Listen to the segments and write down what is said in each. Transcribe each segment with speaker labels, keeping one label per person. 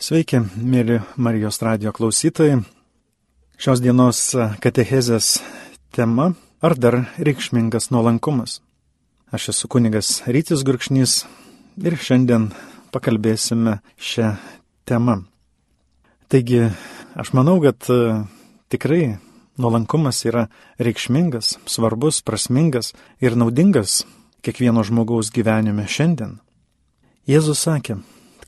Speaker 1: Sveiki, mėly Marijos radio klausytojai. Šios dienos katechezės tema - ar dar reikšmingas nuolankumas? Aš esu kunigas Rytis Gurkšnys ir šiandien pakalbėsime šią temą. Taigi, aš manau, kad e, tikrai nuolankumas yra reikšmingas, svarbus, prasmingas ir naudingas kiekvieno žmogaus gyvenime šiandien. Jėzus sakė,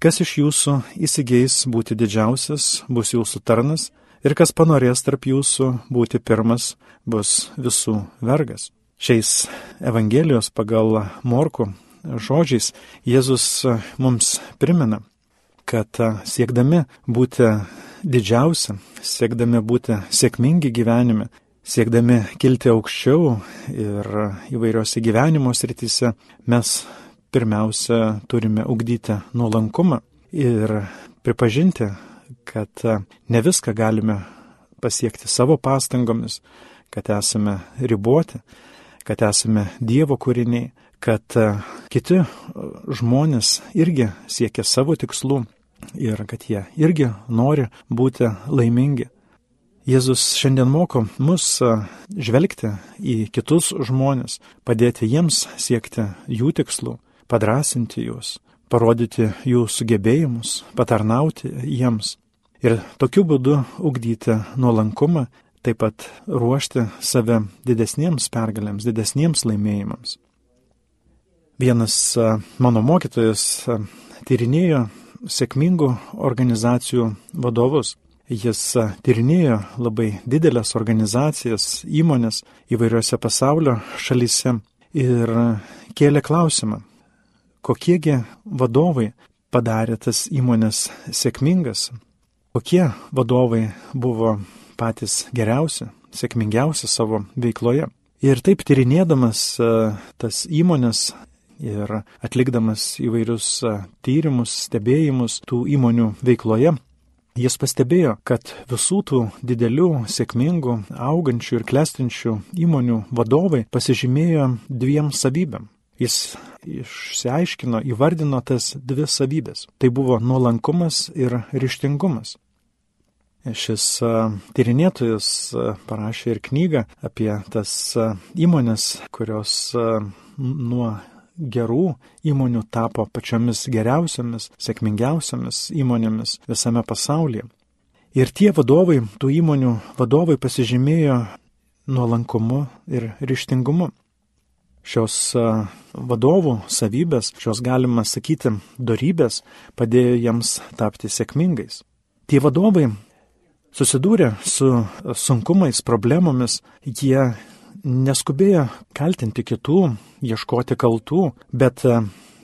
Speaker 1: Kas iš jūsų įsigeis būti didžiausias, bus jūsų tarnas, ir kas panorės tarp jūsų būti pirmas, bus visų vergas. Šiais Evangelijos pagal Morku žodžiais Jėzus mums primena, kad siekdami būti didžiausia, siekdami būti sėkmingi gyvenime, siekdami kilti aukščiau ir įvairiose gyvenimo srityse, mes pirmiausia turime ugdyti nuolankumą ir pripažinti, kad ne viską galime pasiekti savo pastangomis, kad esame riboti, kad esame Dievo kūriniai, kad kiti žmonės irgi siekia savo tikslų ir kad jie irgi nori būti laimingi. Jėzus šiandien moko mus žvelgti į kitus žmonės, padėti jiems siekti jų tikslų padrasinti juos, parodyti jų sugebėjimus, patarnauti jiems. Ir tokiu būdu ugdyti nuolankumą, taip pat ruošti save didesniems pergalėms, didesniems laimėjimams. Vienas mano mokytojas tyrinėjo sėkmingų organizacijų vadovus. Jis tyrinėjo labai didelės organizacijas, įmonės įvairiose pasaulio šalyse ir kėlė klausimą, kokiegi vadovai padarė tas įmonės sėkmingas, kokie vadovai buvo patys geriausi, sėkmingiausi savo veikloje. Ir taip tyrinėdamas e, tas įmonės ir atlikdamas įvairius e, tyrimus, stebėjimus tų įmonių veikloje, jis pastebėjo, kad visų tų didelių, sėkmingų, augančių ir klestinčių įmonių vadovai pasižymėjo dviem savybėm. Jis išsiaiškino, įvardino tas dvi savybės. Tai buvo nuolankumas ir ryštingumas. Šis tyrinėtojas parašė ir knygą apie tas įmonės, kurios nuo gerų įmonių tapo pačiomis geriausiamis, sėkmingiausiamis įmonėmis visame pasaulyje. Ir tie vadovai, tų įmonių vadovai pasižymėjo nuolankumu ir ryštingumu šios vadovų savybės, šios galima sakyti darybės padėjo jiems tapti sėkmingais. Tie vadovai susidūrė su sunkumais, problemomis, jie neskubėjo kaltinti kitų, ieškoti kaltų, bet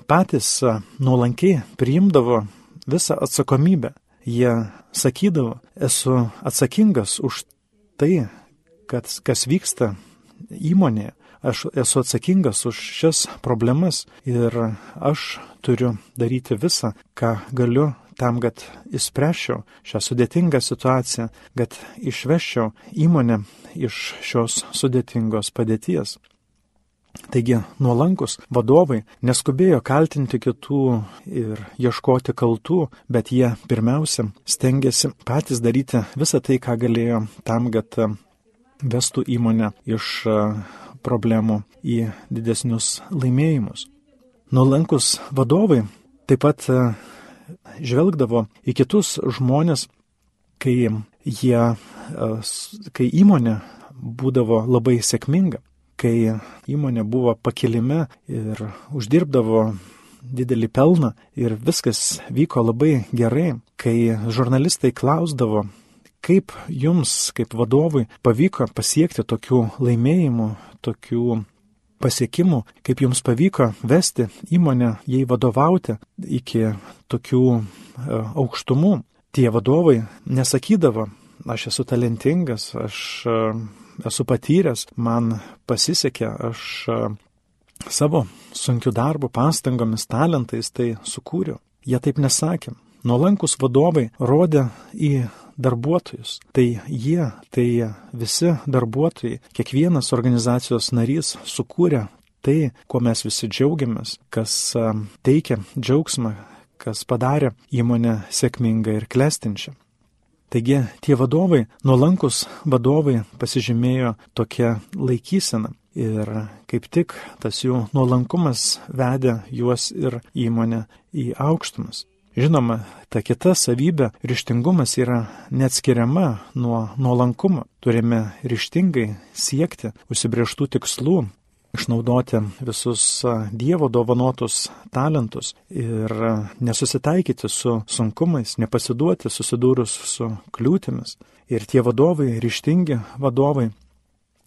Speaker 1: patys nuolankiai priimdavo visą atsakomybę. Jie sakydavo, esu atsakingas už tai, kad kas vyksta įmonėje, aš esu atsakingas už šias problemas ir aš turiu daryti visą, ką galiu tam, kad įspręščiau šią sudėtingą situaciją, kad išveščiau įmonę iš šios sudėtingos padėties. Taigi nuolankus vadovai neskubėjo kaltinti kitų ir ieškoti kaltų, bet jie pirmiausia stengiasi patys daryti visą tai, ką galėjo tam, kad vestų įmonę iš problemų į didesnius laimėjimus. Nuolankus vadovai taip pat e, žvelgdavo į kitus žmonės, kai, jie, e, kai įmonė būdavo labai sėkminga, kai įmonė buvo pakilime ir uždirbdavo didelį pelną ir viskas vyko labai gerai, kai žurnalistai klausdavo, kaip jums, kaip vadovui, pavyko pasiekti tokių laimėjimų, tokių pasiekimų, kaip jums pavyko vesti įmonę, jai vadovauti iki tokių e, aukštumų. Tie vadovai nesakydavo, aš esu talentingas, aš e, esu patyręs, man pasisekė, aš e, savo sunkiu darbu, pastangomis, talentais tai sukūriau. Jie taip nesakė. Nuolankus vadovai rodė į darbuotojus. Tai jie, tai visi darbuotojai, kiekvienas organizacijos narys sukūrė tai, kuo mes visi džiaugiamės, kas teikia džiaugsmą, kas padarė įmonę sėkmingą ir klestinčią. Taigi tie vadovai, nuolankus vadovai pasižymėjo tokia laikysena ir kaip tik tas jų nuolankumas vedė juos ir įmonę į aukštumas. Žinoma, ta kita savybė, ryštingumas yra neatskiriama nuo nuolankumo. Turime ryštingai siekti užsibrieštų tikslų, išnaudoti visus Dievo dovanotus talentus ir nesusitaikyti su sunkumais, nepasiduoti susidūrus su kliūtimis. Ir tie vadovai, ryštingi vadovai,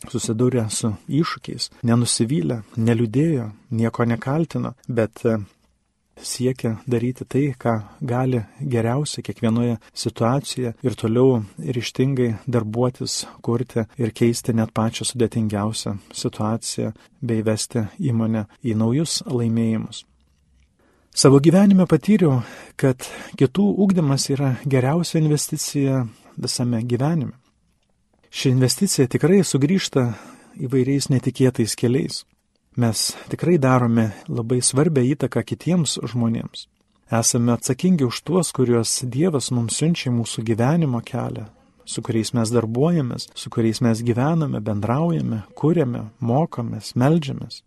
Speaker 1: susidūrė su iššūkiais, nenusivylė, neliūdėjo, nieko nekaltino, bet siekia daryti tai, ką gali geriausia kiekvienoje situacijoje ir toliau ryštingai darbuotis, kurti ir keisti net pačią sudėtingiausią situaciją bei vesti įmonę į naujus laimėjimus. Savo gyvenime patyriau, kad kitų ūkdymas yra geriausia investicija visame gyvenime. Ši investicija tikrai sugrįžta įvairiais netikėtais keliais. Mes tikrai darome labai svarbę įtaką kitiems žmonėms. Esame atsakingi už tuos, kuriuos Dievas mums siunčia mūsų gyvenimo kelią, su kuriais mes darbuojamės, su kuriais mes gyvename, bendraujame, kūrėme, mokomės, melžiamės.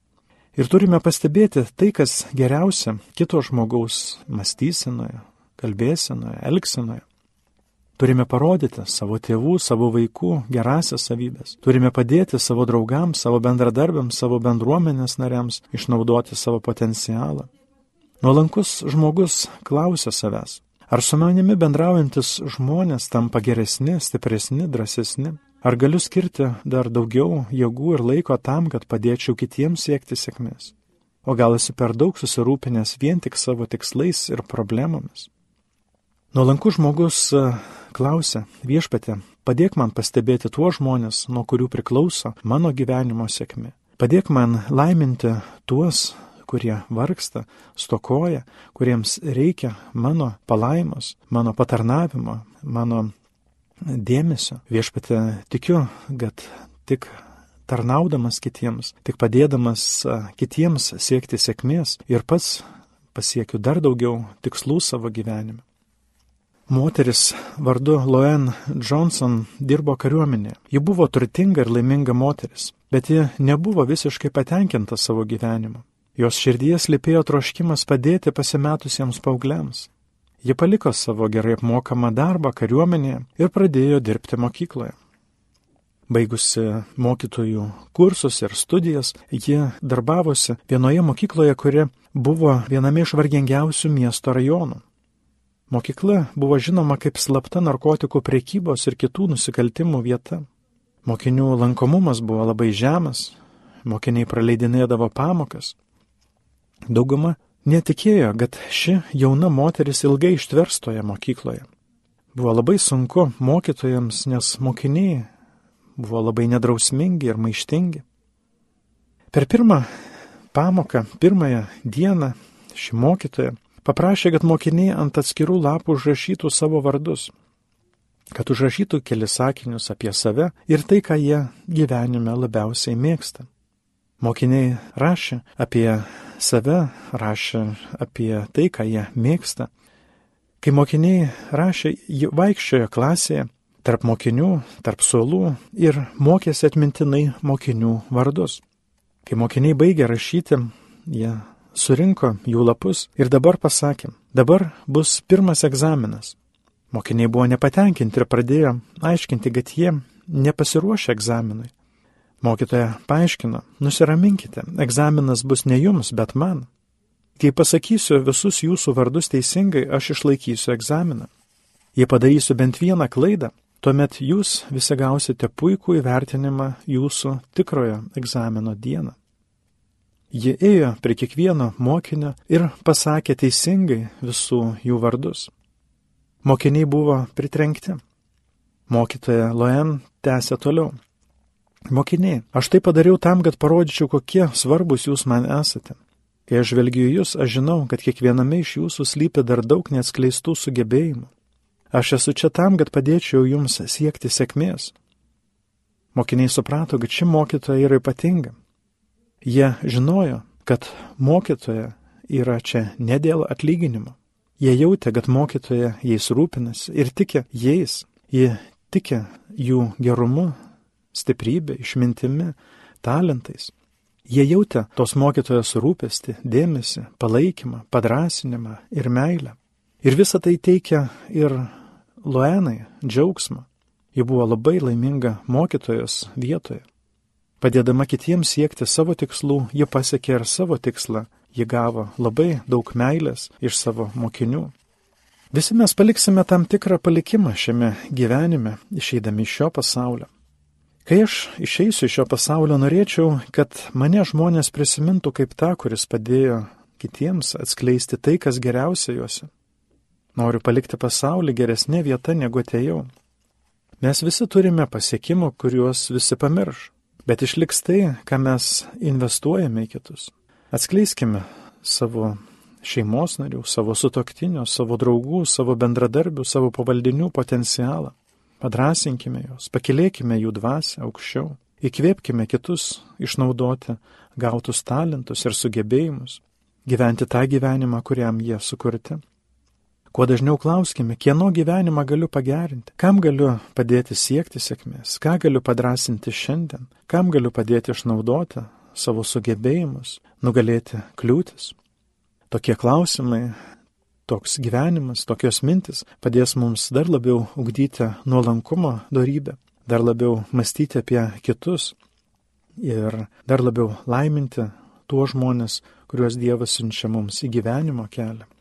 Speaker 1: Ir turime pastebėti tai, kas geriausia kito žmogaus mąstysenoje, kalbėsenoje, elgsenoje. Turime parodyti savo tėvų, savo vaikų gerasias savybės. Turime padėti savo draugams, savo bendradarbiams, savo bendruomenės nariams išnaudoti savo potencialą. Nuolankus žmogus klausia savęs, ar su manimi bendraujantis žmonės tampa geresni, stipresni, drąsesni, ar galiu skirti dar daugiau jėgų ir laiko tam, kad padėčiau kitiems siekti sėkmės. O gal esi per daug susirūpinęs vien tik savo tikslais ir problemomis. Nuolankus žmogus klausia, viešpatė, padėk man pastebėti tuos žmonės, nuo kurių priklauso mano gyvenimo sėkmė. Padėk man laiminti tuos, kurie vargsta, stokoja, kuriems reikia mano palaimos, mano patarnavimo, mano dėmesio. Viešpatė, tikiu, kad tik tarnaudamas kitiems, tik padėdamas kitiems siekti sėkmės ir pats pasiekiu dar daugiau tikslų savo gyvenime. Moteris vardu Loen Johnson dirbo kariuomenėje. Ji buvo turtinga ir laiminga moteris, bet ji nebuvo visiškai patenkinta savo gyvenimu. Jos širdies lipėjo troškimas padėti pasimetusiems paaugliams. Ji paliko savo gerai apmokamą darbą kariuomenėje ir pradėjo dirbti mokykloje. Baigusi mokytojų kursus ir studijas, ji darbavosi vienoje mokykloje, kuri buvo viename iš vargingiausių miesto rajonų. Mokykla buvo žinoma kaip slapta narkotikų priekybos ir kitų nusikaltimų vieta. Mokinių lankomumas buvo labai žemas, mokiniai praleidinėdavo pamokas. Dauguma netikėjo, kad ši jauna moteris ilgai ištvers toje mokykloje. Buvo labai sunku mokytojams, nes mokiniai buvo labai nedrausmingi ir maištingi. Per pirmą pamoką, pirmąją dieną ši mokytoja paprašė, kad mokiniai ant atskirų lapų užrašytų savo vardus, kad užrašytų kelias sakinius apie save ir tai, ką jie gyvenime labiausiai mėgsta. Mokiniai rašė apie save, rašė apie tai, ką jie mėgsta. Kai mokiniai rašė, jie vaikščiojo klasėje tarp mokinių, tarp suolų ir mokėsi atmintinai mokinių vardus. Kai mokiniai baigė rašyti, jie surinko jų lapus ir dabar pasakė, dabar bus pirmas egzaminas. Mokiniai buvo nepatenkinti ir pradėjo aiškinti, kad jie nepasiruošę egzaminui. Mokytoja paaiškino, nusiraminkite, egzaminas bus ne jums, bet man. Kai pasakysiu visus jūsų vardus teisingai, aš išlaikysiu egzaminą. Jei padarysiu bent vieną klaidą, tuomet jūs visi gausite puikų įvertinimą jūsų tikrojo egzamino dieną. Ji ėjo prie kiekvieno mokinio ir pasakė teisingai visų jų vardus. Mokiniai buvo pritrenkti. Mokytoja Loen tęsė toliau. Mokiniai, aš tai padariau tam, kad parodyčiau, kokie svarbus jūs man esate. Kai aš žvelgiu jūs, aš žinau, kad kiekviename iš jūsų slypi dar daug neatskleistų sugebėjimų. Aš esu čia tam, kad padėčiau jums siekti sėkmės. Mokiniai suprato, kad ši mokytoja yra ypatinga. Jie žinojo, kad mokytoja yra čia ne dėl atlyginimo. Jie jautė, kad mokytoja jais rūpinasi ir tikė jais. Jie tikė jų gerumu, stiprybė, išmintimi, talentais. Jie jautė tos mokytojos rūpestį, dėmesį, palaikymą, padrasinimą ir meilę. Ir visa tai teikia ir Loenai džiaugsmą. Ji buvo labai laiminga mokytojos vietoje. Padėdama kitiems siekti savo tikslų, ji pasiekė ir savo tikslą, ji gavo labai daug meilės iš savo mokinių. Visi mes paliksime tam tikrą palikimą šiame gyvenime, išeidami iš šio pasaulio. Kai aš išeisiu iš šio pasaulio, norėčiau, kad mane žmonės prisimintų kaip tą, kuris padėjo kitiems atskleisti tai, kas geriausia juose. Noriu palikti pasaulį geresnė vieta, negu atėjau. Mes visi turime pasiekimų, kuriuos visi pamirš bet išliks tai, ką mes investuojame į kitus. Atskleiskime savo šeimos narių, savo sutoktinių, savo draugų, savo bendradarbių, savo pavaldinių potencialą. Padrasinkime juos, pakilėkime jų dvasę aukščiau, įkvėpkime kitus išnaudoti gautus talentus ir sugebėjimus, gyventi tą gyvenimą, kuriam jie sukurti. Kuo dažniau klauskime, kieno gyvenimą galiu pagerinti, kam galiu padėti siekti sėkmės, ką galiu padrasinti šiandien, kam galiu padėti išnaudoti savo sugebėjimus, nugalėti kliūtis. Tokie klausimai, toks gyvenimas, tokios mintis padės mums dar labiau ugdyti nuolankumo darybę, dar labiau mąstyti apie kitus ir dar labiau laiminti tuos žmonės, kuriuos Dievas siunčia mums į gyvenimo kelią.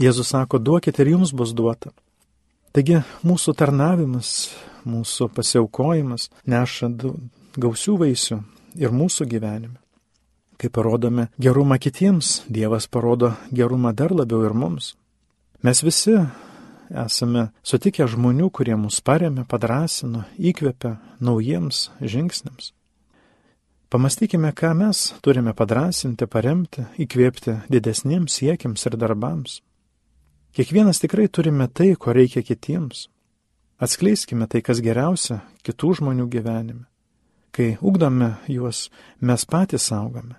Speaker 1: Jėzus sako, duokite ir jums bus duota. Taigi mūsų tarnavimas, mūsų pasiaukojimas neša gausių vaisių ir mūsų gyvenime. Kai parodome gerumą kitiems, Dievas parodo gerumą dar labiau ir mums. Mes visi esame sutikę žmonių, kurie mus paremė, padrasino, įkvėpė naujiems žingsniams. Pamastykime, ką mes turime padrasinti, paremti, įkvėpti didesniems siekiams ir darbams. Kiekvienas tikrai turime tai, ko reikia kitiems. Atskleiskime tai, kas geriausia kitų žmonių gyvenime. Kai ugdome juos, mes patys augame.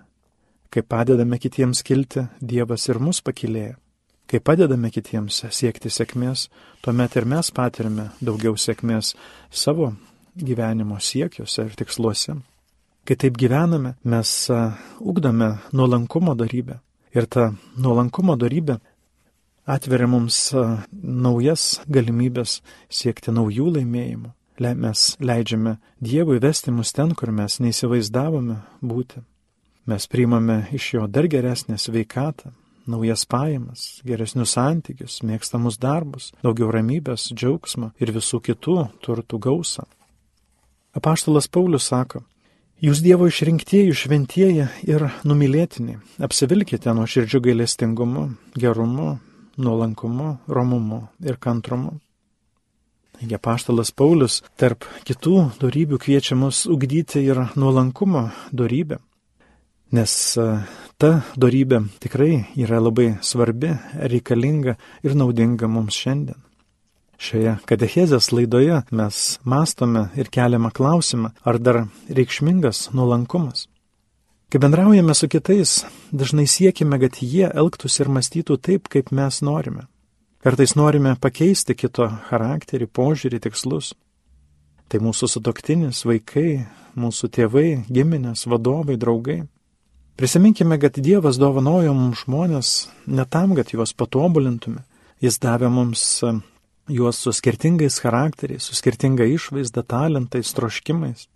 Speaker 1: Kai padedame kitiems kilti, Dievas ir mus pakilėja. Kai padedame kitiems siekti sėkmės, tuomet ir mes patirime daugiau sėkmės savo gyvenimo siekiuose ir tiksluose. Kai taip gyvename, mes ugdome nuolankumo darybę. Ir ta nuolankumo darybė atveria mums naujas galimybės siekti naujų laimėjimų. Mes leidžiame Dievui vesti mus ten, kur mes neįsivaizdavome būti. Mes priimame iš jo dar geresnę sveikatą, naujas pajamas, geresnius santykius, mėgstamus darbus, daugiau ramybės, džiaugsmo ir visų kitų turtų gausą. Apaštalas Paulius sako, Jūs Dievo išrinktieji, šventieji ir numylėtiniai, apsivilkite nuo širdžių gailestingumu, gerumu, nuolankumu, romumu ir kantrumu. Taigi paštalas Paulius tarp kitų darybių kviečia mus ugdyti ir nuolankumo darybę, nes e, ta darybė tikrai yra labai svarbi, reikalinga ir naudinga mums šiandien. Šioje katechezės laidoje mes mastome ir keliame klausimą, ar dar reikšmingas nuolankumas. Kai bendraujame su kitais, dažnai siekime, kad jie elgtųsi ir mąstytų taip, kaip mes norime. Kartais norime pakeisti kito charakterį, požiūrį, tikslus. Tai mūsų sutoktinis, vaikai, mūsų tėvai, giminės, vadovai, draugai. Prisiminkime, kad Dievas dovanojo mums žmonės ne tam, kad juos patobulintume. Jis davė mums e, juos su skirtingais charakteriais, su skirtinga išvaizda, talentais, troškimais.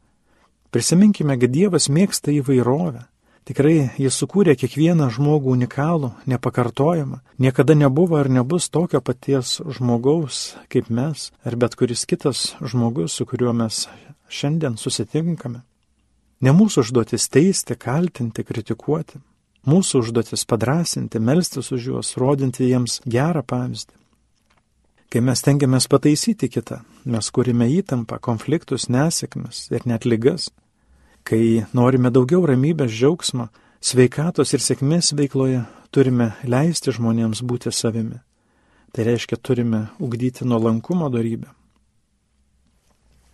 Speaker 1: Prisiminkime, kad Dievas mėgsta įvairovę. Tikrai jis sukūrė kiekvieną žmogų unikalų, nepakartojamą. Niekada nebuvo ar nebus tokio paties žmogaus kaip mes, ar bet kuris kitas žmogus, su kuriuo mes šiandien susitinkame. Ne mūsų užduotis teisti, kaltinti, kritikuoti. Mūsų užduotis padrasinti, melstis už juos, rodinti jiems gerą pavyzdį. Kai mes tengiamės pataisyti kitą, mes kūrime įtampą, konfliktus, nesėkmes ir net lygas. Kai norime daugiau ramybės, džiaugsmo, sveikatos ir sėkmės veikloje, turime leisti žmonėms būti savimi. Tai reiškia, turime ugdyti nuolankumo darybę.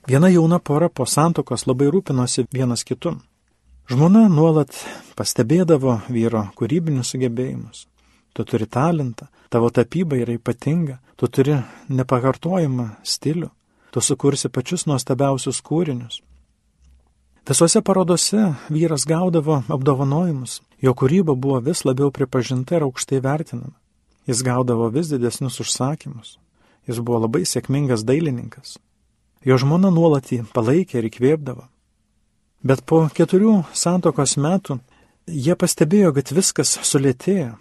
Speaker 1: Viena jauna pora po santokos labai rūpinosi vienas kitu. Žmona nuolat pastebėdavo vyro kūrybinius sugebėjimus. Tu turi talentą, tavo tapyba yra ypatinga, tu turi nepakartojimą stilių, tu sukursi pačius nuostabiausius kūrinius. Visose parodose vyras gaudavo apdovanojimus, jo kūryba buvo vis labiau pripažinta ir aukštai vertinama. Jis gaudavo vis didesnius užsakymus. Jis buvo labai sėkmingas dailininkas. Jo žmona nuolat jį palaikė ir įkvėpdavo. Bet po keturių santokos metų jie pastebėjo, kad viskas sulėtėjo.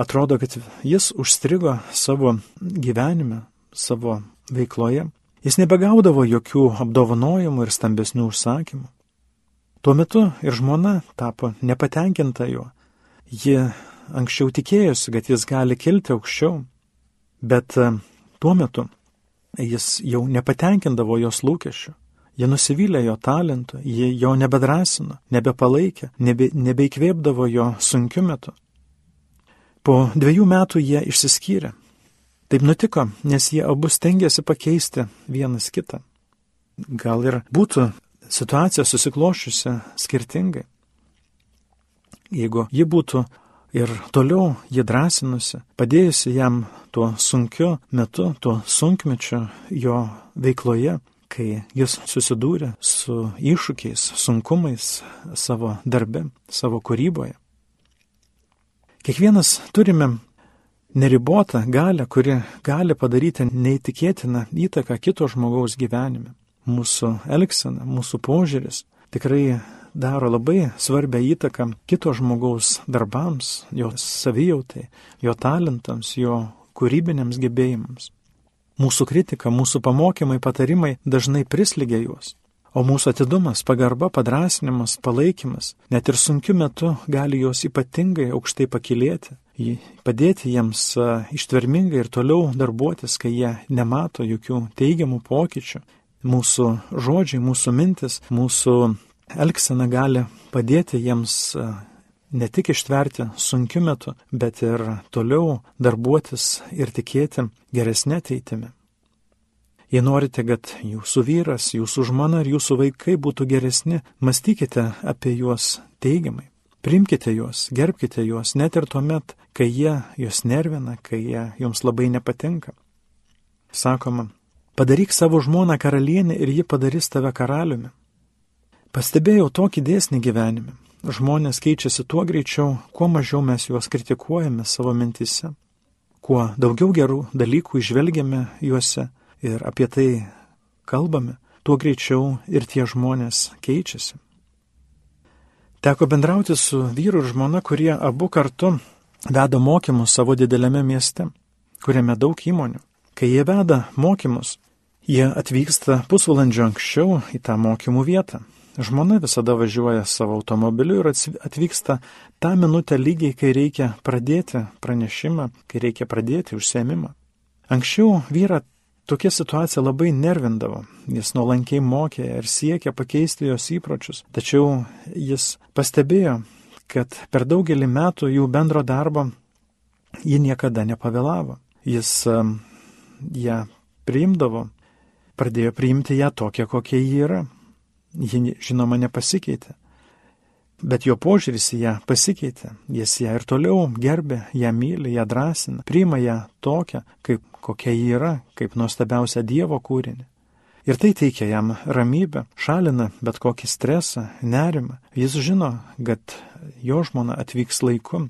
Speaker 1: Atrodo, kad jis užstrigo savo gyvenime, savo veikloje. Jis nebegaudavo jokių apdovanojimų ir stambesnių užsakymų. Tuo metu ir žmona tapo nepatenkinta juo. Ji anksčiau tikėjosi, kad jis gali kilti aukščiau, bet e, tuo metu jis jau nepatenkindavo jos lūkesčių. Jie nusivylė jo talentu, jie jo nebedrasino, nebepalaikė, nebe, nebeikvėpdavo jo sunkiu metu. Po dviejų metų jie išsiskyrė. Taip nutiko, nes jie abu stengiasi pakeisti vienas kitą. Gal ir būtų situacija susiklošiusi skirtingai. Jeigu ji būtų ir toliau jį drąsinusi, padėjusi jam tuo sunkiu metu, tuo sunkmečiu jo veikloje, kai jis susidūrė su iššūkiais, sunkumais savo darbe, savo kūryboje. Kiekvienas turime neribotą galę, kuri gali padaryti neįtikėtiną įtaką kito žmogaus gyvenime. Mūsų elgsena, mūsų požiūris tikrai daro labai svarbę įtaką kito žmogaus darbams, jo savijautai, jo talentams, jo kūrybiniams gebėjimams. Mūsų kritika, mūsų pamokymai, patarimai dažnai prisligia juos. O mūsų atidumas, pagarba, padrasinimas, palaikymas, net ir sunkiu metu gali juos ypatingai aukštai pakilėti, padėti jiems ištvermingai ir toliau darbuotis, kai jie nemato jokių teigiamų pokyčių. Mūsų žodžiai, mūsų mintis, mūsų elgsena gali padėti jiems ne tik ištverti sunkiu metu, bet ir toliau darbuotis ir tikėti geresnė ateitimi. Jei norite, kad jūsų vyras, jūsų žmona ir jūsų vaikai būtų geresni, mąstykite apie juos teigiamai. Primkite juos, gerbkite juos, net ir tuomet, kai jie jūs nervina, kai jie jums labai nepatinka. Sakoma, padaryk savo žmoną karalienę ir ji padarys tave karaliumi. Pastebėjau tokį dėsnį gyvenime. Žmonės keičiasi tuo greičiau, kuo mažiau mes juos kritikuojame savo mintise, kuo daugiau gerų dalykų išvelgiame juose ir apie tai kalbame, tuo greičiau ir tie žmonės keičiasi. Teko bendrauti su vyru ir žmona, kurie abu kartu veda mokymus savo dideliame mieste, kuriame daug įmonių. Kai jie veda mokymus, jie atvyksta pusvalandžio anksčiau į tą mokymų vietą. Žmona visada važiuoja savo automobiliu ir atvyksta tą minutę lygiai, kai reikia pradėti pranešimą, kai reikia pradėti užsiemimą. Anksčiau vyrą Tokia situacija labai nervindavo. Jis nuolankiai mokė ir siekė pakeisti jos įpročius. Tačiau jis pastebėjo, kad per daugelį metų jų bendro darbo ji niekada nepavėlavo. Jis um, ją priimdavo, pradėjo priimti ją tokią, kokia ji yra. Ji, žinoma, nepasikeitė. Bet jo požiūris į ją pasikeitė, jis ją ir toliau gerbė, ją myli, ją drąsina, priima ją tokią, kaip kokia ji yra, kaip nuostabiausia Dievo kūrinė. Ir tai teikia jam ramybę, šalina bet kokį stresą, nerimą. Jis žino, kad jo žmona atvyks laiku.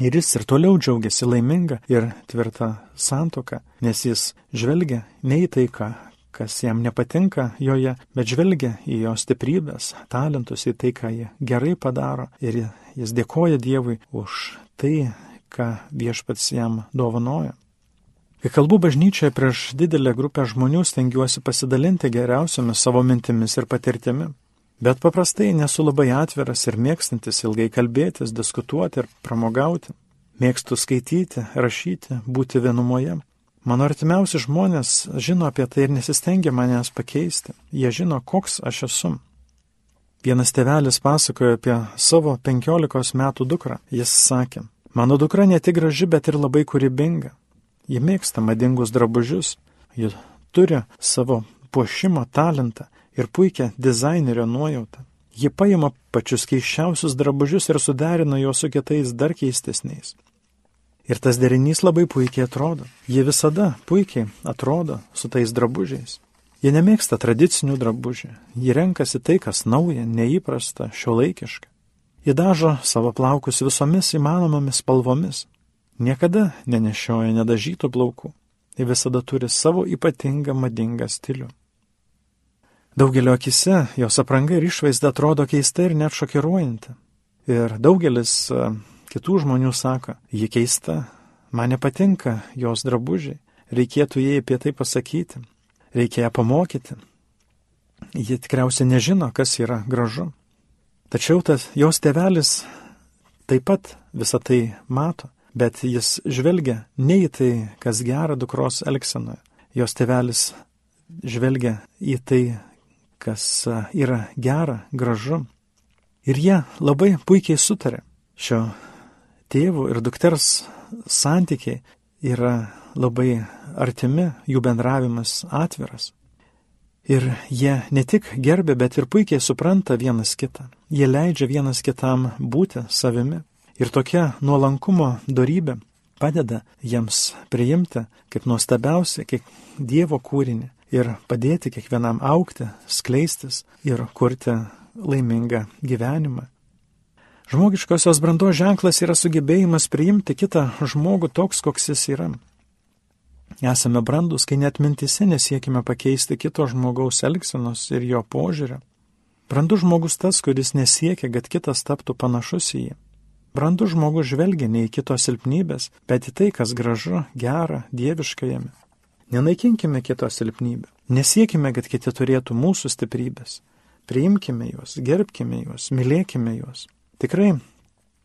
Speaker 1: Ir jis ir toliau džiaugiasi laiminga ir tvirta santoka, nes jis žvelgia ne į tai, ką kas jam nepatinka joje, bet žvelgia į jo stiprybės, talentus, į tai, ką jie gerai padaro ir jis dėkoja Dievui už tai, ką viešpats jam dovanoja. Kai kalbu bažnyčioje prieš didelę grupę žmonių, stengiuosi pasidalinti geriausiamis savo mintimis ir patirtimi. Bet paprastai nesu labai atviras ir mėgstantis ilgai kalbėtis, diskutuoti ir pramogauti. Mėgstu skaityti, rašyti, būti vienumoje. Mano artimiausi žmonės žino apie tai ir nesistengia manęs pakeisti. Jie žino, koks aš esu. Vienas tėvelis pasakojo apie savo penkiolikos metų dukrą. Jis sakė, mano dukra ne tik graži, bet ir labai kūrybinga. Ji mėgsta madingus drabužius, ji turi savo puošimo talentą ir puikią dizainerio nuojautą. Ji paima pačius keiščiausius drabužius ir suderina juos su kitais dar keistesniais. Ir tas derinys labai puikiai atrodo. Jie visada puikiai atrodo su tais drabužiais. Jie nemėgsta tradicinių drabužių. Jie renkasi tai, kas nauja, neįprasta, šiuolaikiška. Jie dažo savo plaukus visomis įmanomomis spalvomis. Niekada nenešioja nedažytų plaukų. Jie visada turi savo ypatingą madingą stilių. Daugelio akise jos apranga ir išvaizda atrodo keista ir net šokiruojanti. Ir daugelis kitų žmonių sako, ji keista, man nepatinka jos drabužiai, reikėtų jai apie tai pasakyti, reikia ją pamokyti. Ji tikriausiai nežino, kas yra gražu. Tačiau tas jos tevelis taip pat visą tai mato, bet jis žvelgia ne į tai, kas gera dukros elgsenoje. Jos tevelis žvelgia į tai, kas yra gera, gražu. Ir jie labai puikiai sutarė. Šio tėvų ir dukters santykiai yra labai artimi, jų bendravimas atviras. Ir jie ne tik gerbė, bet ir puikiai supranta vienas kitą. Jie leidžia vienas kitam būti savimi. Ir tokia nuolankumo darybė padeda jiems priimti kaip nuostabiausia, kaip Dievo kūrinį ir padėti kiekvienam aukti, skleistis ir kurti laimingą gyvenimą. Žmogiškosios brandos ženklas yra sugebėjimas priimti kitą žmogų toks, koks jis yra. Esame brandus, kai net mintise nesiekime pakeisti kito žmogaus elgsenos ir jo požiūrio. Brandus žmogus tas, kuris nesiekia, kad kitas taptų panašus į jį. Brandus žmogus žvelgia ne į kito silpnybės, bet į tai, kas gražu, gera, dieviška jame. Nenaikinkime kito silpnybę. Nesiekime, kad kiti turėtų mūsų stiprybės. Priimkime juos, gerbkime juos, mylėkime juos. Tikrai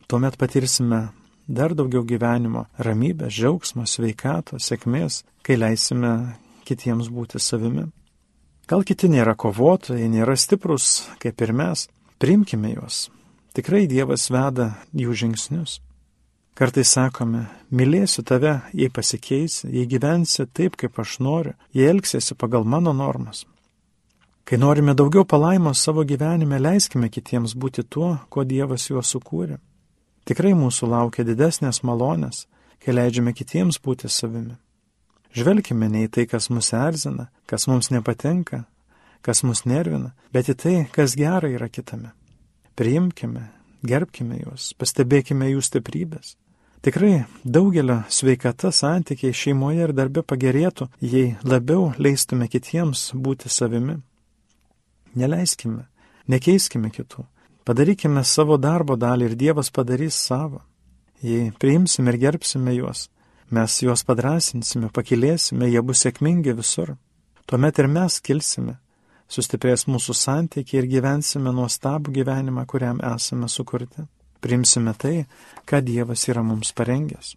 Speaker 1: tuomet patirsime dar daugiau gyvenimo, ramybės, džiaugsmo, sveikato, sėkmės, kai leisime kitiems būti savimi. Gal kiti nėra kovotojai, nėra stiprus kaip ir mes, priimkime juos. Tikrai Dievas veda jų žingsnius. Kartais sakome, mylėsiu tave, jei pasikeisi, jei gyvensi taip, kaip aš noriu, jei elgsiesi pagal mano normas. Kai norime daugiau palaimos savo gyvenime, leiskime kitiems būti tuo, ko Dievas juos sukūrė. Tikrai mūsų laukia didesnės malonės, kai leidžiame kitiems būti savimi. Žvelkime ne į tai, kas mus erzina, kas mums nepatinka, kas mus nervina, bet į tai, kas gera yra kitame. Priimkime, gerbkime juos, pastebėkime jų stiprybės. Tikrai daugelio sveikata santykiai šeimoje ir darbe pagerėtų, jei labiau leistume kitiems būti savimi. Neleiskime, nekeiskime kitų. Padarykime savo darbo dalį ir Dievas padarys savo. Jei priimsime ir gerbsime juos, mes juos padrasinsime, pakilėsime, jie bus sėkmingi visur. Tuomet ir mes kilsime, sustiprės mūsų santykiai ir gyvensime nuostabų gyvenimą, kuriam esame sukurti. Priimsime tai, ką Dievas yra mums parengęs.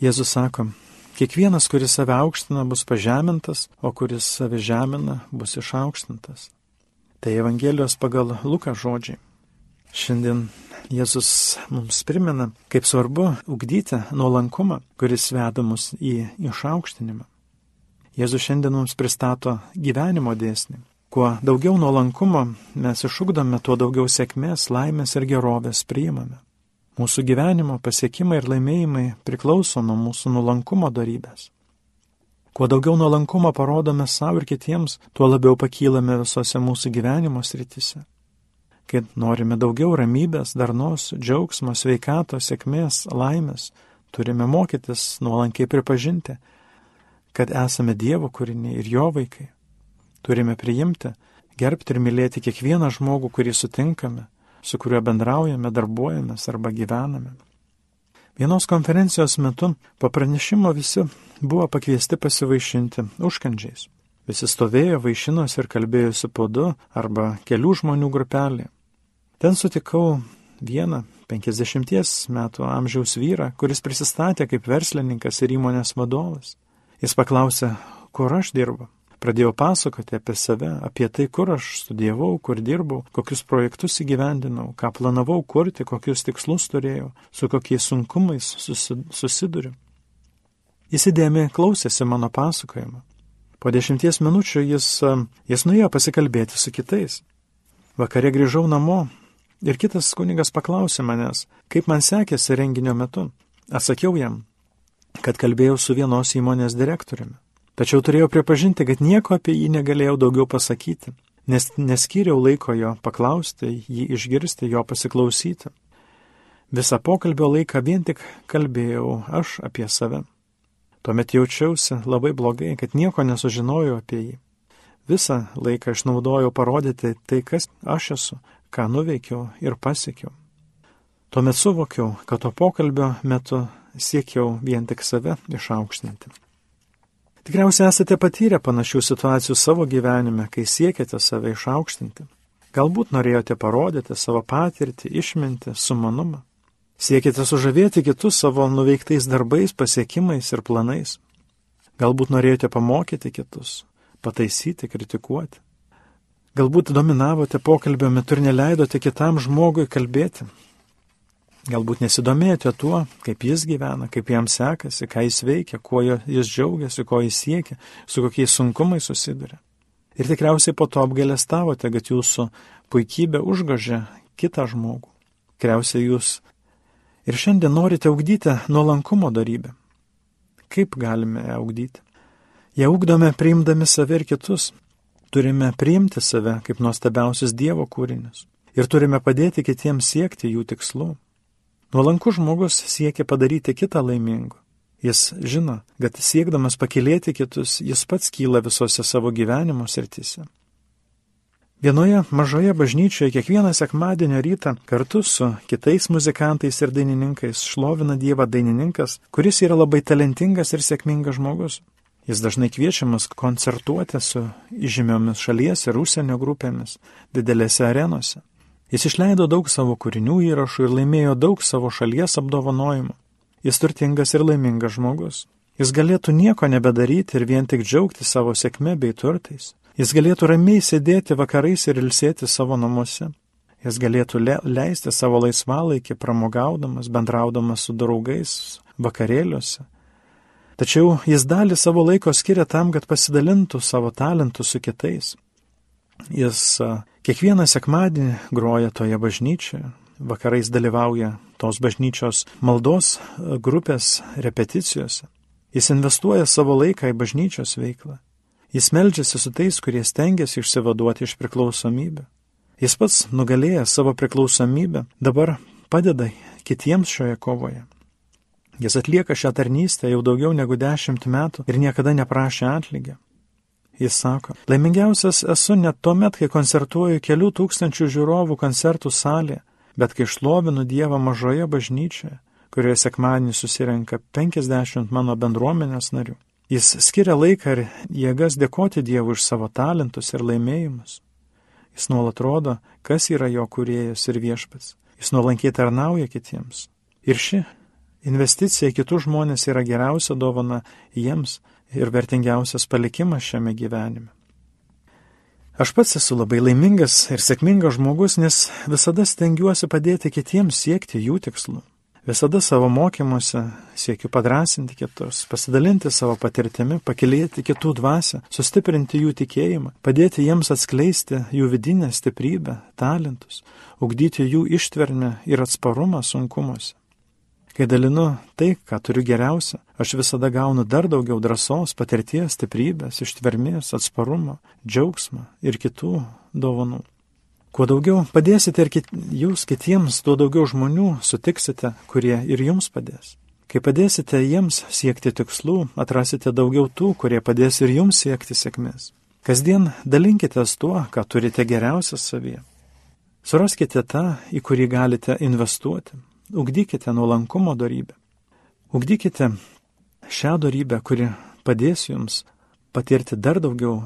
Speaker 1: Jėzus sako, Kiekvienas, kuris save aukština, bus pažemintas, o kuris save žemina, bus išaukštintas. Tai Evangelijos pagal Luką žodžiai. Šiandien Jėzus mums primena, kaip svarbu ugdyti nuolankumą, kuris veda mus į išaukštinimą. Jėzus šiandien mums pristato gyvenimo dėsnį. Kuo daugiau nuolankumo mes išugdome, tuo daugiau sėkmės, laimės ir gerovės priimame. Mūsų gyvenimo pasiekimai ir laimėjimai priklauso nuo mūsų nuolankumo darybės. Kuo daugiau nuolankumo parodome savo ir kitiems, tuo labiau pakylame visose mūsų gyvenimo srityse. Kai norime daugiau ramybės, darnos, džiaugsmo, sveikato, sėkmės, laimės, turime mokytis nuolankiai pripažinti, kad esame Dievo kūriniai ir jo vaikai. Turime priimti, gerbti ir mylėti kiekvieną žmogų, kurį sutinkame, su kuriuo bendraujame, darbuojamės arba gyvename. Vienos konferencijos metu po pranešimo visi buvo pakviesti pasivaišinti užkandžiais. Visi stovėjo, vaišinosi ir kalbėjosi po du arba kelių žmonių grupelį. Ten sutikau vieną 50 metų amžiaus vyrą, kuris prisistatė kaip verslininkas ir įmonės vadovas. Jis paklausė, kur aš dirbu. Pradėjau pasakoti apie save, apie tai, kur aš studijavau, kur dirbau, kokius projektus įgyvendinau, ką planavau kurti, kokius tikslus turėjau, su kokiais sunkumais susiduriu. Jis įdėmiai klausėsi mano pasakojimą. Po dešimties minučių jis, jis nuėjo pasikalbėti su kitais. Vakare grįžau namo ir kitas kunigas paklausė manęs, kaip man sekėsi renginio metu. Atsakiau jam, kad kalbėjau su vienos įmonės direktoriumi. Tačiau turėjau pripažinti, kad nieko apie jį negalėjau daugiau pasakyti, nes neskyriau laiko jo paklausti, jį išgirsti, jo pasiklausyti. Visą pokalbio laiką vien tik kalbėjau aš apie save. Tuomet jaučiausi labai blogai, kad nieko nesužinojau apie jį. Visą laiką išnaudojau parodyti tai, kas aš esu, ką nuveikiau ir pasiekiau. Tuomet suvokiau, kad to pokalbio metu siekiau vien tik save išaukštinti. Tikriausiai esate patyrę panašių situacijų savo gyvenime, kai siekiate save išaukštinti. Galbūt norėjote parodyti savo patirtį, išminti, sumanumą. Siekite sužavėti kitus savo nuveiktais darbais, pasiekimais ir planais. Galbūt norėjote pamokyti kitus, pataisyti, kritikuoti. Galbūt dominavote pokalbio metu ir neleidote kitam žmogui kalbėti. Galbūt nesidomėjote tuo, kaip jis gyvena, kaip jam sekasi, ką jis veikia, kuo jis džiaugiasi, ko jis siekia, su kokiais sunkumais susiduria. Ir tikriausiai po to apgailestavote, kad jūsų puikybė užgožė kitą žmogų. Tikriausiai jūs ir šiandien norite augdyti nuolankumo darybę. Kaip galime augdyti? Ją ugdome priimdami save ir kitus. Turime priimti save kaip nuostabiausius Dievo kūrinius. Ir turime padėti kitiems siekti jų tikslų. Nuolankus žmogus siekia padaryti kitą laimingu. Jis žino, kad siekdamas pakilėti kitus, jis pats kyla visose savo gyvenimo srityse. Vienoje mažoje bažnyčioje kiekvieną sekmadienio rytą kartu su kitais muzikantais ir dainininkais šlovina Dievą dainininkas, kuris yra labai talentingas ir sėkmingas žmogus. Jis dažnai kviečiamas koncertuoti su įžymiomis šalies ir užsienio grupėmis didelėse arenose. Jis išleido daug savo kūrinių įrašų ir laimėjo daug savo šalies apdovanojimų. Jis turtingas ir laimingas žmogus. Jis galėtų nieko nebedaryti ir vien tik džiaugti savo sėkme bei turtais. Jis galėtų ramiai sėdėti vakarais ir ilsėti savo namuose. Jis galėtų le leisti savo laisvalaikį pramogaudamas, bendraudamas su draugais vakarėliuose, Tačiau jis dalį savo laiko skiria tam, kad pasidalintų savo talentų su kitais. Jis kiekvieną sekmadienį groja toje bažnyčioje, vakarais dalyvauja tos bažnyčios maldos grupės repeticijose. Jis investuoja savo laiką į bažnyčios veiklą. Jis meldžiasi su tais, kurie stengiasi išsivaduoti iš priklausomybę. Jis pats nugalėjęs savo priklausomybę dabar padeda kitiems šioje kovoje. Jis atlieka šią tarnystę jau daugiau negu dešimt metų ir niekada neprašė atlygio. Jis sako, laimingiausias esu net tuo met, kai koncertuoju kelių tūkstančių žiūrovų koncertų salėje, bet kai šlovinu Dievą mažoje bažnyčioje, kurioje sekmadienį susirenka 50 mano bendruomenės narių. Jis skiria laiką ir jėgas dėkoti Dievui už savo talentus ir laimėjimus. Jis nuolat rodo, kas yra jo kuriejas ir viešpats. Jis nuolankiai tarnauja kitiems. Ir ši Investicija į kitus žmonės yra geriausia dovana jiems ir vertingiausias palikimas šiame gyvenime. Aš pats esu labai laimingas ir sėkmingas žmogus, nes visada stengiuosi padėti kitiems siekti jų tikslų. Visada savo mokymuose siekiu padrasinti kitus, pasidalinti savo patirtimi, pakilėti kitų dvasę, sustiprinti jų tikėjimą, padėti jiems atskleisti jų vidinę stiprybę, talentus, ugdyti jų ištvermę ir atsparumą sunkumuose. Kai dalinu tai, ką turiu geriausia, aš visada gaunu dar daugiau drąsos, patirties, stiprybės, ištvermės, atsparumo, džiaugsmo ir kitų dovanų. Kuo daugiau padėsite ir kit, jūs kitiems, tuo daugiau žmonių sutiksite, kurie ir jums padės. Kai padėsite jiems siekti tikslų, atrasite daugiau tų, kurie padės ir jums siekti sėkmės. Kasdien dalinkitės tuo, ką turite geriausia savyje. Suraskite tą, į kurį galite investuoti, Ugdykite nuolankumo darybę. Ugdykite šią darybę, kuri padės jums patirti dar daugiau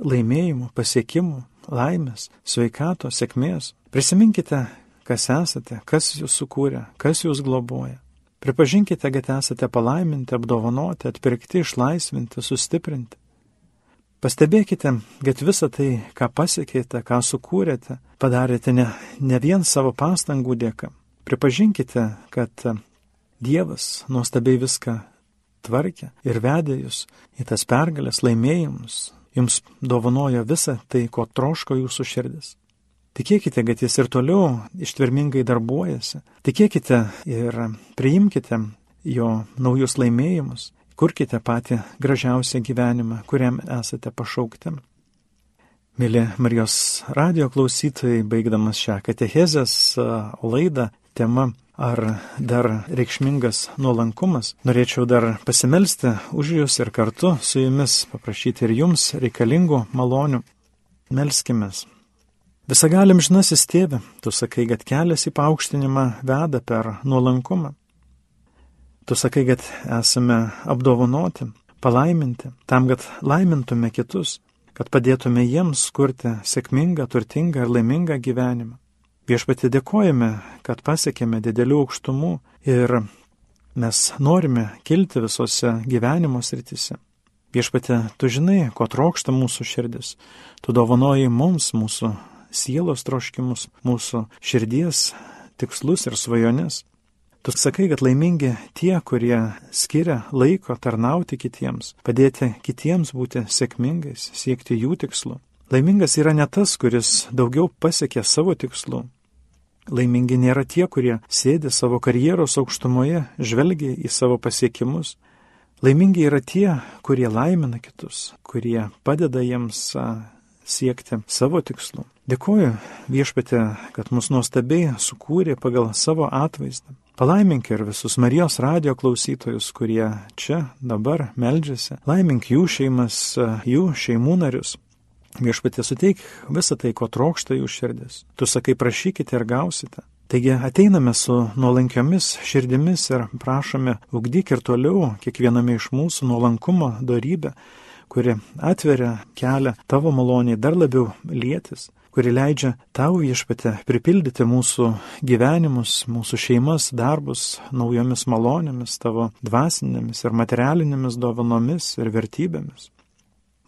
Speaker 1: laimėjimų, pasiekimų, laimės, sveikato, sėkmės. Prisiminkite, kas esate, kas jūs sukūrė, kas jūs globoja. Pripažinkite, kad esate palaiminti, apdovanoti, atpirkti, išlaisvinti, sustiprinti. Pastebėkite, kad visą tai, ką pasiekėte, ką sukūrėte, padarėte ne, ne vien savo pastangų dėka, Pripažinkite, kad Dievas nuostabiai viską tvarkė ir vedė jūs į tas pergalės laimėjimus, jums dovanojo visą tai, ko troško jūsų širdis. Tikėkite, kad jis ir toliau ištvermingai darbuojasi. Tikėkite ir priimkite jo naujus laimėjimus, kurkite patį gražiausią gyvenimą, kuriam esate pašaukti. Mėly Marijos radio klausytojai, baigdamas šią katechezės laidą, tema ar dar reikšmingas nuolankumas, norėčiau dar pasimelsti už jūs ir kartu su jumis paprašyti ir jums reikalingų malonių. Melskimės. Visagalim žinasis tėve, tu sakai, kad kelias į paaukštinimą veda per nuolankumą. Tu sakai, kad esame apdovanoti, palaiminti, tam, kad laimintume kitus, kad padėtume jiems kurti sėkmingą, turtingą ir laimingą gyvenimą. Viešpati dėkojame, kad pasiekėme didelių aukštumų ir mes norime kilti visose gyvenimo srityse. Viešpati, tu žinai, ko trokšta mūsų širdis. Tu dovanoji mums mūsų sielos troškimus, mūsų širdies tikslus ir svajones. Tu sakai, kad laimingi tie, kurie skiria laiko tarnauti kitiems, padėti kitiems būti sėkmingais, siekti jų tikslų. Laimingas yra ne tas, kuris daugiau pasiekė savo tikslų. Laimingi nėra tie, kurie sėdi savo karjeros aukštumoje, žvelgia į savo pasiekimus. Laimingi yra tie, kurie laimina kitus, kurie padeda jiems siekti savo tikslų. Dėkuoju viešpatė, kad mus nuostabiai sukūrė pagal savo atvaizdą. Palaimink ir visus Marijos radio klausytojus, kurie čia dabar meldžiasi. Laimink jų šeimas, jų šeimų narius. Viešpatė suteik visą tai, ko trokšta jų širdis. Tu sakai, prašykite ir gausite. Taigi ateiname su nuolankiomis širdimis ir prašome, ugdyk ir toliau kiekviename iš mūsų nuolankumo darybę kuri atveria kelią tavo maloniai dar labiau lietis, kuri leidžia tau viešpate pripildyti mūsų gyvenimus, mūsų šeimas, darbus naujomis malonėmis, tavo dvasinėmis ir materialinėmis dovanomis ir vertybėmis.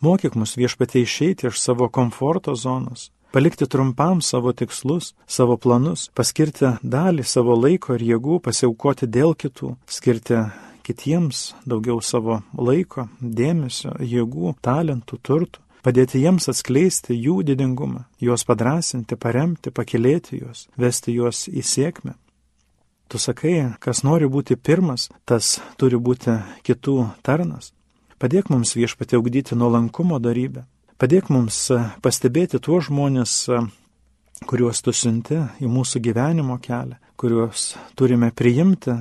Speaker 1: Mokyk mus viešpate išeiti iš savo komforto zonos, palikti trumpam savo tikslus, savo planus, paskirti dalį savo laiko ir jėgų, pasiaukoti dėl kitų, skirti kitiems daugiau savo laiko, dėmesio, jėgų, talentų, turtų, padėti jiems atskleisti jų didingumą, juos padrasinti, paremti, pakilėti juos, vesti juos į sėkmę. Tu sakai, kas nori būti pirmas, tas turi būti kitų tarnas. Padėk mums viešpatį augdyti nuolankumo darybę. Padėk mums pastebėti tuos žmonės, kuriuos tu siunti į mūsų gyvenimo kelią, kuriuos turime priimti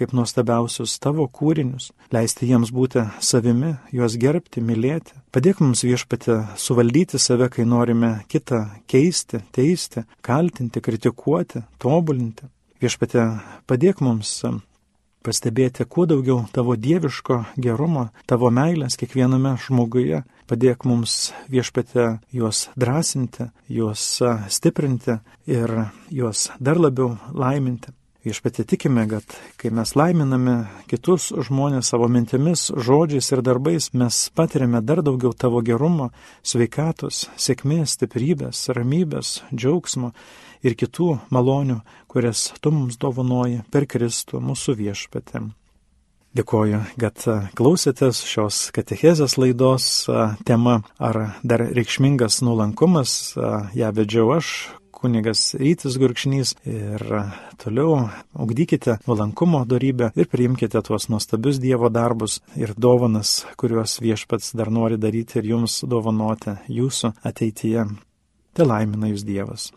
Speaker 1: kaip nuostabiausius tavo kūrinius, leisti jiems būti savimi, juos gerbti, mylėti. Padėk mums viešpatį suvaldyti save, kai norime kitą keisti, teisti, kaltinti, kritikuoti, tobulinti. Viešpatė, padėk mums pastebėti kuo daugiau tavo dieviško gerumo, tavo meilės kiekviename žmoguje. Padėk mums viešpatė juos drąsinti, juos stiprinti ir juos dar labiau laiminti. Viešpatė tikime, kad kai mes laiminame kitus žmonės savo mintimis, žodžiais ir darbais, mes patiriame dar daugiau tavo gerumo, sveikatos, sėkmės, stiprybės, ramybės, džiaugsmo ir kitų malonių, kurias tu mums dovanoji per Kristų mūsų viešpatė. Dėkoju, kad klausėtės šios katechezės laidos tema ar dar reikšmingas nuolankumas. Ja vedžiau aš, kunigas Rytis Gurkšnys ir toliau augdykite nuolankumo darybę ir priimkite tuos nuostabius Dievo darbus ir dovanas, kuriuos viešpats dar nori daryti ir jums dovanoti jūsų ateityje. Te laimina jūs Dievas.